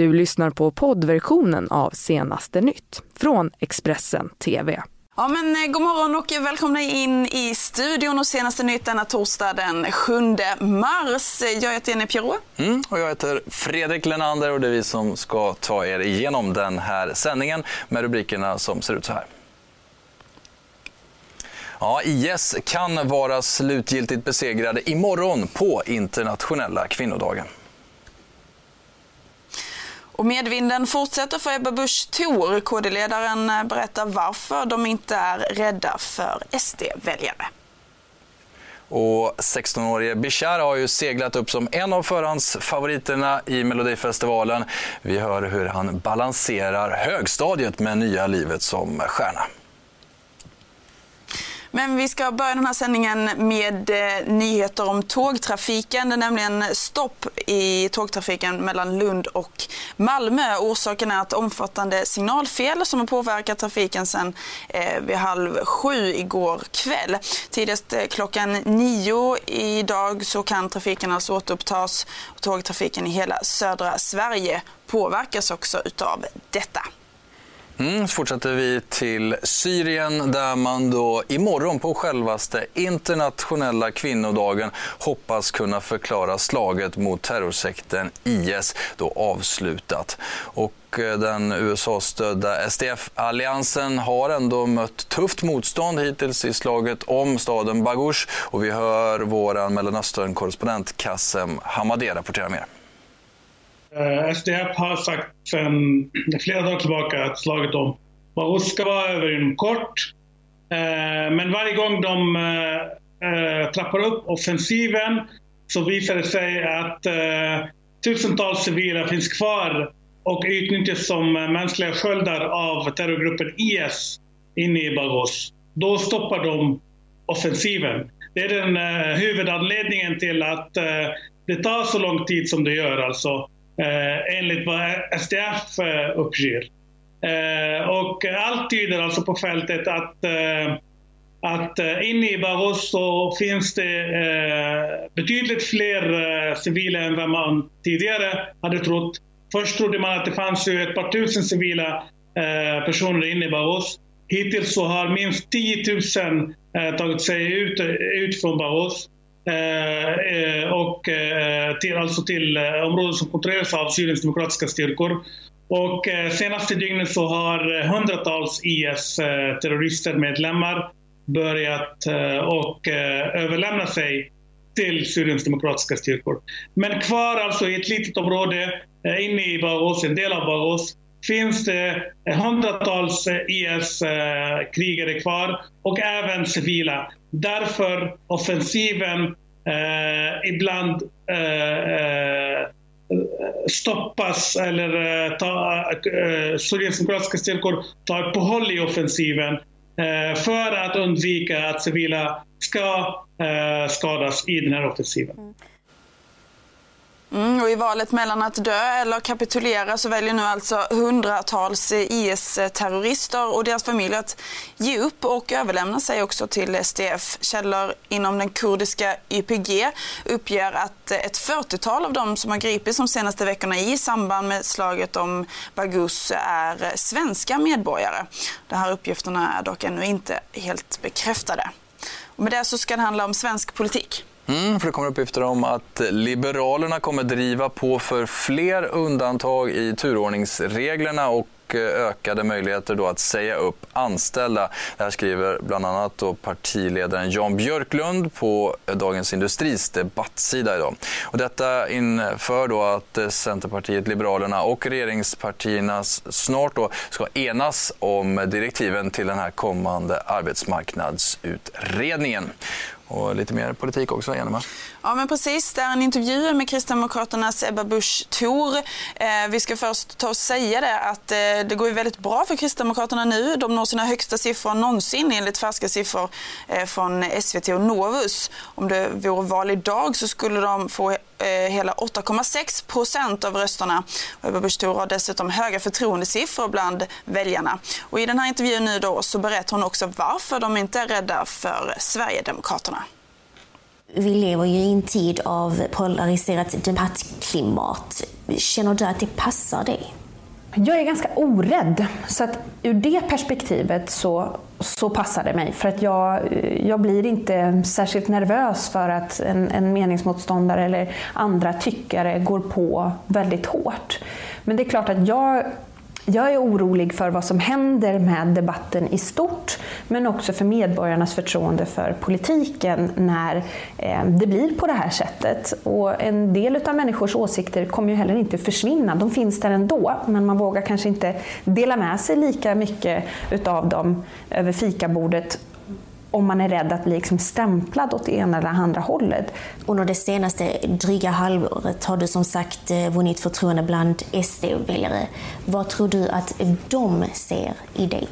Du lyssnar på poddversionen av Senaste nytt från Expressen TV. Ja, men eh, god morgon och välkomna in i studion och senaste nytt denna torsdag den 7 mars. Jag heter Jenny Pirou. Mm, och jag heter Fredrik Lenander och det är vi som ska ta er igenom den här sändningen med rubrikerna som ser ut så här. Ja, IS kan vara slutgiltigt besegrade imorgon på internationella kvinnodagen. Och medvinden fortsätter för Ebba Busch Thor. KD-ledaren eh, berättar varför de inte är rädda för SD-väljare. Och 16-årige Bishar har ju seglat upp som en av förhandsfavoriterna i Melodifestivalen. Vi hör hur han balanserar högstadiet med nya livet som stjärna. Men vi ska börja den här sändningen med eh, nyheter om tågtrafiken. Det är nämligen stopp i tågtrafiken mellan Lund och Malmö. Orsaken är ett omfattande signalfel som har påverkat trafiken sedan eh, vid halv sju igår kväll. Tidigast eh, klockan nio idag så kan trafiken alltså återupptas. Tågtrafiken i hela södra Sverige påverkas också utav detta. Mm, så fortsätter vi till Syrien där man då imorgon på självaste internationella kvinnodagen hoppas kunna förklara slaget mot terrorsekten IS då avslutat. Och eh, den USA-stödda SDF-alliansen har ändå mött tufft motstånd hittills i slaget om staden Baghouz och vi hör vår Mellanöstern-korrespondent Kassem Hamadeh rapportera mer. Eh, SDF har sagt sedan flera dagar tillbaka att slaget om Bahus ska vara över inom kort. Eh, men varje gång de eh, trappar upp offensiven så visar det sig att tusentals civila finns kvar och utnyttjas som mänskliga sköldar av terrorgruppen IS inne i Bagos. Då stoppar de offensiven. Det är den huvudanledningen till att det tar så lång tid som det gör. Alltså. Eh, enligt vad SDF eh, uppger. Eh, och allt tyder alltså på fältet att, eh, att eh, inne i Barroso finns det eh, betydligt fler civila än vad man tidigare hade trott. Först trodde man att det fanns ju ett par tusen civila personer inne i Barros. Hittills så har minst 10 000 tagit sig ut, ut från Barros. Eh, eh, och eh, Eh, till, alltså till eh, områden som kontrolleras av Syriens demokratiska styrkor. Och eh, senaste dygnet så har hundratals IS-terrorister medlemmar börjat och överlämna sig till Syriens demokratiska styrkor. Men kvar alltså i ett litet område inne i Bagos, en del av Bagos, finns det hundratals IS-krigare kvar och även civila. Därför offensiven Eh, ibland eh, eh, stoppas eller eh, ta, eh, styrkor tar uppehåll i offensiven eh, för att undvika att civila ska eh, skadas i den här offensiven. Mm. Mm, och I valet mellan att dö eller kapitulera så väljer nu alltså hundratals IS-terrorister och deras familjer att ge upp och överlämna sig också till SDF. Källor inom den kurdiska YPG uppger att ett 40-tal av dem som har gripits de senaste veckorna i samband med slaget om Baghouz är svenska medborgare. De här uppgifterna är dock ännu inte helt bekräftade. Och med det så ska det handla om svensk politik. Mm, för det kommer uppgifter om att Liberalerna kommer driva på för fler undantag i turordningsreglerna och eh, ökade möjligheter då att säga upp anställda. Det här skriver bland annat då partiledaren Jan Björklund på Dagens Industris debattsida idag. Och detta inför då att eh, Centerpartiet, Liberalerna och regeringspartierna snart då ska enas om direktiven till den här kommande arbetsmarknadsutredningen. Och lite mer politik också, Jenny. Ja, men precis. Det är en intervju med Kristdemokraternas Ebba Busch Thor. Eh, vi ska först ta och säga det att eh, det går ju väldigt bra för Kristdemokraterna nu. De når sina högsta siffror någonsin enligt färska siffror eh, från SVT och Novus. Om det vore val idag så skulle de få eh, hela 8,6 procent av rösterna. Ebba Busch Thor har dessutom höga förtroendesiffror bland väljarna. Och I den här intervjun nu då så berättar hon också varför de inte är rädda för Sverigedemokraterna. Vi lever ju i en tid av polariserat debattklimat. Känner du att det passar dig? Jag är ganska orädd, så att ur det perspektivet så, så passar det mig. För att jag, jag blir inte särskilt nervös för att en, en meningsmotståndare eller andra tyckare går på väldigt hårt. Men det är klart att jag jag är orolig för vad som händer med debatten i stort, men också för medborgarnas förtroende för politiken när eh, det blir på det här sättet. Och en del av människors åsikter kommer ju heller inte försvinna. De finns där ändå, men man vågar kanske inte dela med sig lika mycket utav dem över fikabordet om man är rädd att bli liksom stämplad åt det ena eller andra hållet. Under det senaste dryga halvåret har du som sagt eh, vunnit förtroende bland SD-väljare. Vad tror du att de ser i dig?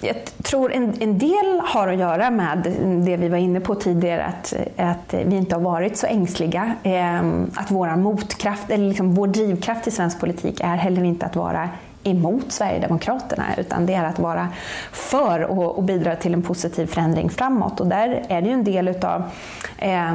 Jag tror en, en, del har att göra med det vi var inne på tidigare, att, att vi inte har varit så ängsliga. Eh, att vår motkraft, eller liksom vår drivkraft i svensk politik är heller inte att vara emot Sverigedemokraterna utan det är att vara för och, och bidra till en positiv förändring framåt. Och där är det ju en del utav eh,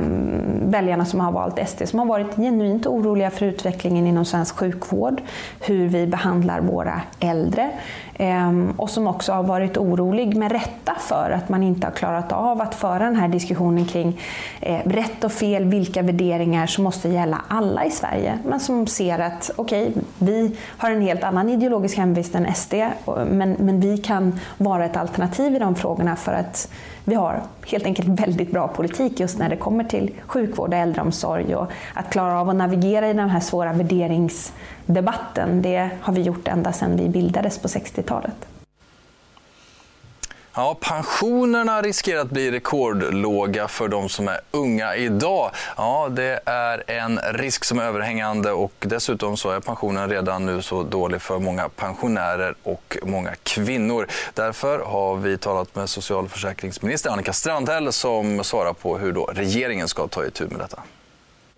väljarna som har valt SD som har varit genuint oroliga för utvecklingen inom svensk sjukvård, hur vi behandlar våra äldre eh, och som också har varit orolig med rätta för att man inte har klarat av att föra den här diskussionen kring eh, rätt och fel, vilka värderingar som måste gälla alla i Sverige, men som ser att okej, okay, vi har en helt annan ideologi ideologisk hemvist än SD, men, men vi kan vara ett alternativ i de frågorna för att vi har helt enkelt väldigt bra politik just när det kommer till sjukvård och äldreomsorg och att klara av att navigera i den här svåra värderingsdebatten, det har vi gjort ända sedan vi bildades på 60-talet. Ja, pensionerna riskerar att bli rekordlåga för de som är unga idag. Ja, det är en risk som är överhängande och dessutom så är pensionen redan nu så dålig för många pensionärer och många kvinnor. Därför har vi talat med socialförsäkringsminister Annika Strandhäll som svarar på hur då regeringen ska ta itu med detta.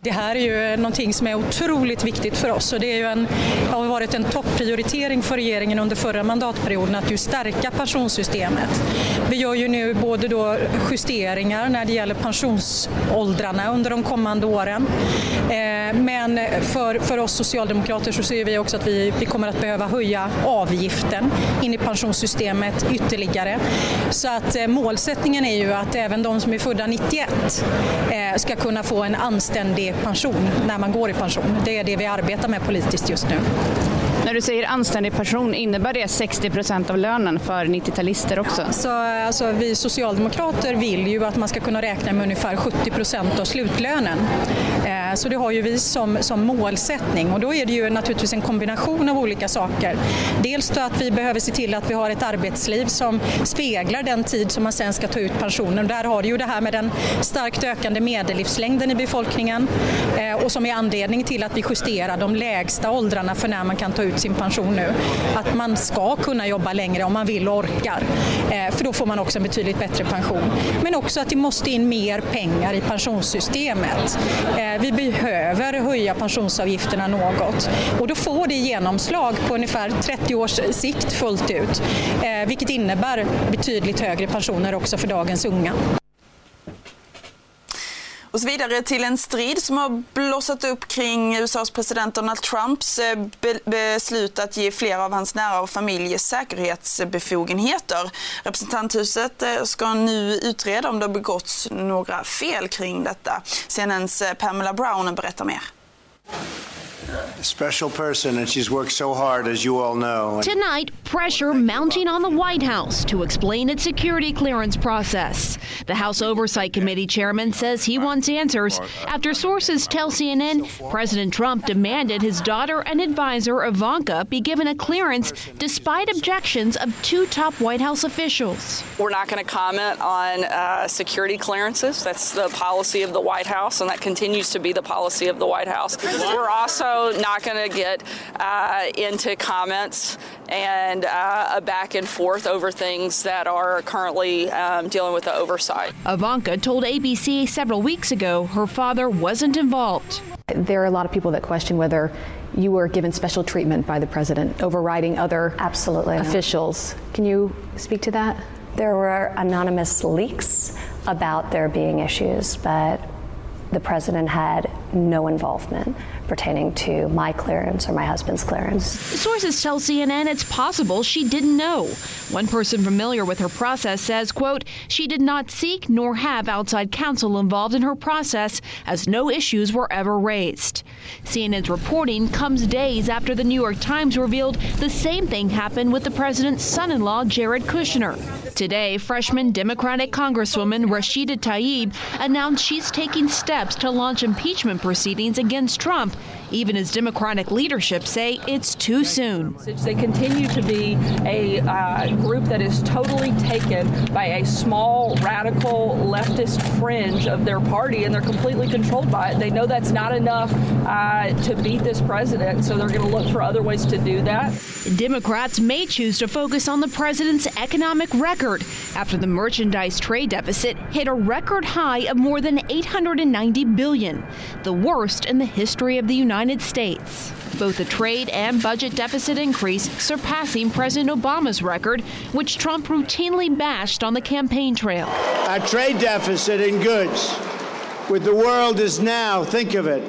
Det här är ju någonting som är otroligt viktigt för oss och det är ju en, har varit en topprioritering för regeringen under förra mandatperioden att ju stärka pensionssystemet. Vi gör ju nu både då justeringar när det gäller pensionsåldrarna under de kommande åren. Eh, men för, för oss socialdemokrater så ser vi också att vi, vi kommer att behöva höja avgiften in i pensionssystemet ytterligare. Så att eh, målsättningen är ju att även de som är födda 91 eh, ska kunna få en anständig pension när man går i pension. Det är det vi arbetar med politiskt just nu. När du säger anständig pension, innebär det 60 procent av lönen för 90-talister också? Så, alltså, vi socialdemokrater vill ju att man ska kunna räkna med ungefär 70 procent av slutlönen. Eh, så det har ju vi som, som målsättning och då är det ju naturligtvis en kombination av olika saker. Dels då att vi behöver se till att vi har ett arbetsliv som speglar den tid som man sen ska ta ut pensionen. Där har du ju det här med den starkt ökande medellivslängden i befolkningen eh, och som är anledning till att vi justerar de lägsta åldrarna för när man kan ta ut sin pension nu. Att man ska kunna jobba längre om man vill och orkar. Eh, för då får man också en betydligt bättre pension. Men också att det måste in mer pengar i pensionssystemet. Eh, vi behöver höja pensionsavgifterna något och då får det genomslag på ungefär 30 års sikt fullt ut. Eh, vilket innebär betydligt högre pensioner också för dagens unga. Och så vidare till en strid som har blossat upp kring USAs president Donald Trumps eh, beslut att ge flera av hans nära och familj säkerhetsbefogenheter. Representanthuset eh, ska nu utreda om det har begåtts några fel kring detta. CNNs eh, Pamela Brown berättar mer. A special person, and she's worked so hard, as you all know. Tonight, pressure mounting on the White House to explain its security clearance process. The House Oversight Committee chairman says he wants answers after sources tell CNN President Trump demanded his daughter and advisor Ivanka be given a clearance despite objections of two top White House officials. We're not going to comment on uh, security clearances. That's the policy of the White House, and that continues to be the policy of the White House. We're also not going to get uh, into comments and uh, a back and forth over things that are currently um, dealing with the oversight. Ivanka told ABC several weeks ago her father wasn't involved. There are a lot of people that question whether you were given special treatment by the president, overriding other Absolutely officials. Can you speak to that? There were anonymous leaks about there being issues, but the president had no involvement pertaining to my clearance or my husband's clearance. Sources tell CNN it's possible she didn't know. One person familiar with her process says, quote, she did not seek nor have outside counsel involved in her process as no issues were ever raised. CNN's reporting comes days after the New York Times revealed the same thing happened with the president's son-in-law, Jared Kushner. Today, freshman Democratic Congresswoman Rashida Tlaib announced she's taking steps to launch impeachment proceedings against Trump, even as Democratic leadership say it's too soon. They continue to be a uh, group that is totally taken by a small, radical, leftist fringe of their party, and they're completely controlled by it. They know that's not enough uh, to beat this president, so they're going to look for other ways to do that. Democrats may choose to focus on the president's economic record after the merchandise trade deficit hit a record high of more than 890 billion, the worst in the history of the United States. Both the trade and budget deficit increase surpassing President Obama's record, which Trump routinely bashed on the campaign trail. Our trade deficit in goods with the world is now, think of it,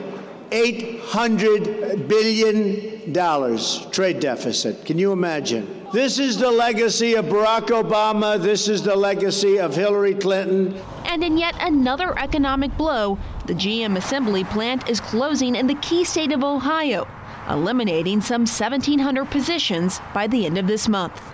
$800 billion trade deficit. Can you imagine? This is the legacy of Barack Obama. This is the legacy of Hillary Clinton. And in yet another economic blow, the GM assembly plant is closing in the key state of Ohio, eliminating some 1,700 positions by the end of this month.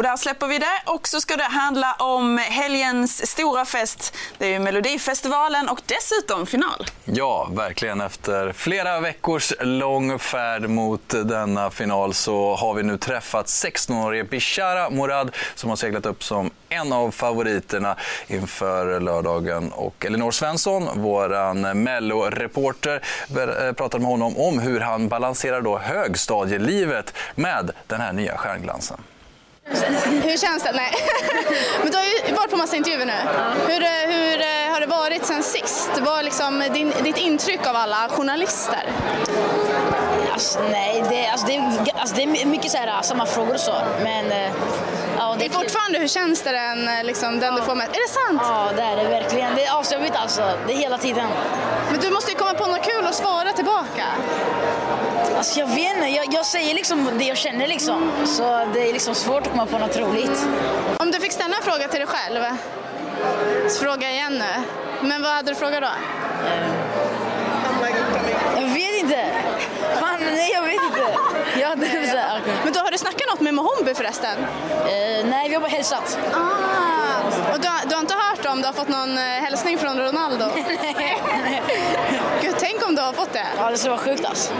Och där släpper vi det och så ska det handla om helgens stora fest. Det är ju Melodifestivalen och dessutom final. Ja, verkligen. Efter flera veckors lång färd mot denna final så har vi nu träffat 16-årige Bishara Morad som har seglat upp som en av favoriterna inför lördagen. Och Elinor Svensson, vår Mello-reporter, eh, pratade med honom om hur han balanserar då högstadielivet med den här nya stjärnglansen. Hur känns det? Nej. Men du har ju varit på massa intervjuer nu. Hur, hur har det varit sen sist? Vad är liksom din, ditt intryck av alla journalister? Alltså, nej, det, alltså, det, alltså, det är mycket så här, samma frågor och så. Men, ja, det är fortfarande, hur känns det den, liksom, den du får med? Är det sant? Ja, det är det verkligen. Det är asjobbigt alltså. Det är hela tiden. Men du måste ju komma på något kul att svara tillbaka. Alltså jag vet inte, jag, jag, säger liksom det jag känner liksom. Så det är liksom svårt att komma på något roligt. Om du fick ställa en fråga till dig själv, så fråga igen nu. Men vad hade du frågat då? Jag vet inte. Fan, nej jag vet inte. Ja, det är så här, okay. Men då har du snackat något med Mohombi förresten? Uh, nej, vi har bara hälsat. Ah, och du, du har inte hört om du har fått någon hälsning från Ronaldo? Gud, tänk om du har fått det. Ja, det skulle vara sjukt alltså.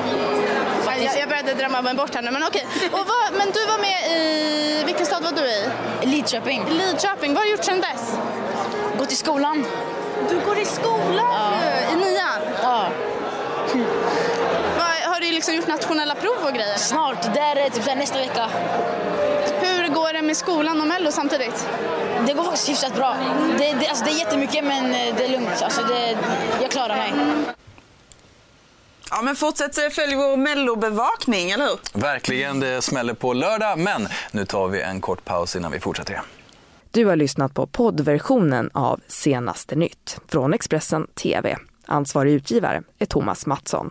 Jag, jag började drömma mig bort här nu, men okej. Och vad, men du var med i, vilken stad var du i? Lidköping. Lidköping, vad har du gjort sedan dess? Gått i skolan. Du går i skolan ja. I nian? Ja. Liksom gjort nationella prov och grejer? Snart, det är typ nästa vecka. Hur går det med skolan och Mello samtidigt? Det går faktiskt hyfsat bra. Det, det, alltså det är jättemycket men det är lugnt. Alltså det, jag klarar mig. Ja, men fortsätt följa vår mellobevakning, eller hur? Verkligen, det smäller på lördag, men nu tar vi en kort paus innan vi fortsätter. Du har lyssnat på poddversionen av Senaste nytt från Expressen TV. Ansvarig utgivare är Thomas Mattsson.